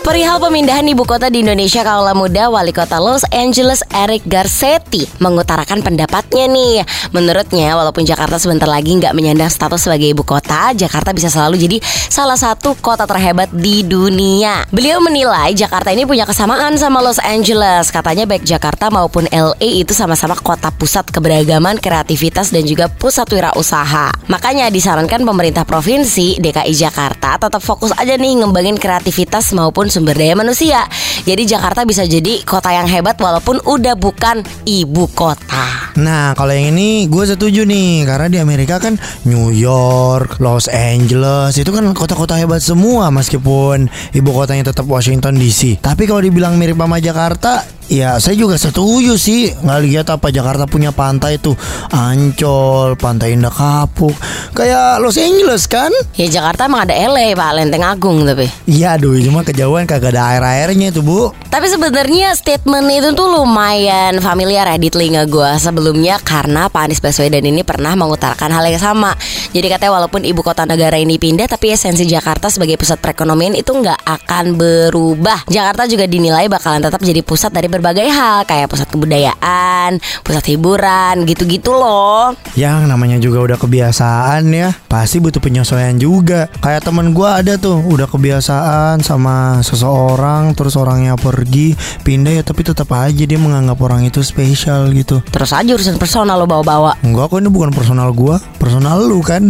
Perihal pemindahan ibu kota di Indonesia kaula muda, Wali Kota Los Angeles Eric Garcetti mengutarakan pendapatnya nih. Menurutnya, walaupun Jakarta sebentar lagi nggak menyandang status sebagai ibu kota, Jakarta bisa selalu jadi salah satu kota terhebat di dunia. Beliau menilai Jakarta ini punya kesamaan sama Los Angeles. Katanya baik Jakarta maupun LA itu sama-sama kota pusat keberagaman, kreativitas dan juga pusat wirausaha. Makanya disarankan pemerintah provinsi DKI Jakarta tetap fokus aja nih ngembangin kreativitas maupun sumber daya manusia. Jadi Jakarta bisa jadi kota yang hebat walaupun udah bukan ibu kota. Nah kalau yang ini gue setuju nih Karena di Amerika kan New York, Los Angeles Itu kan kota-kota hebat semua Meskipun ibu kotanya tetap Washington DC Tapi kalau dibilang mirip sama Jakarta Ya saya juga setuju sih. Nggak lihat apa Jakarta punya pantai tuh. Ancol, Pantai Indah Kapuk. Kayak Los Angeles kan? Ya Jakarta emang ada LA Pak. Lenteng Agung tapi. Iya aduh cuma kejauhan. Kagak ada air-airnya itu bu. Tapi sebenarnya statement itu tuh lumayan familiar ya di telinga gue sebelumnya karena Pak Anies Baswedan ini pernah mengutarakan hal yang sama. Jadi katanya walaupun ibu kota negara ini pindah tapi esensi Jakarta sebagai pusat perekonomian itu nggak akan berubah. Jakarta juga dinilai bakalan tetap jadi pusat dari berbagai hal kayak pusat kebudayaan, pusat hiburan, gitu-gitu loh. Yang namanya juga udah kebiasaan ya Pasti butuh penyesuaian juga Kayak temen gua ada tuh Udah kebiasaan sama seseorang Terus orangnya pergi Pindah ya tapi tetap aja dia menganggap orang itu spesial gitu Terus aja urusan personal lo bawa-bawa. Enggak kok ini bukan personal gua Personal lu kan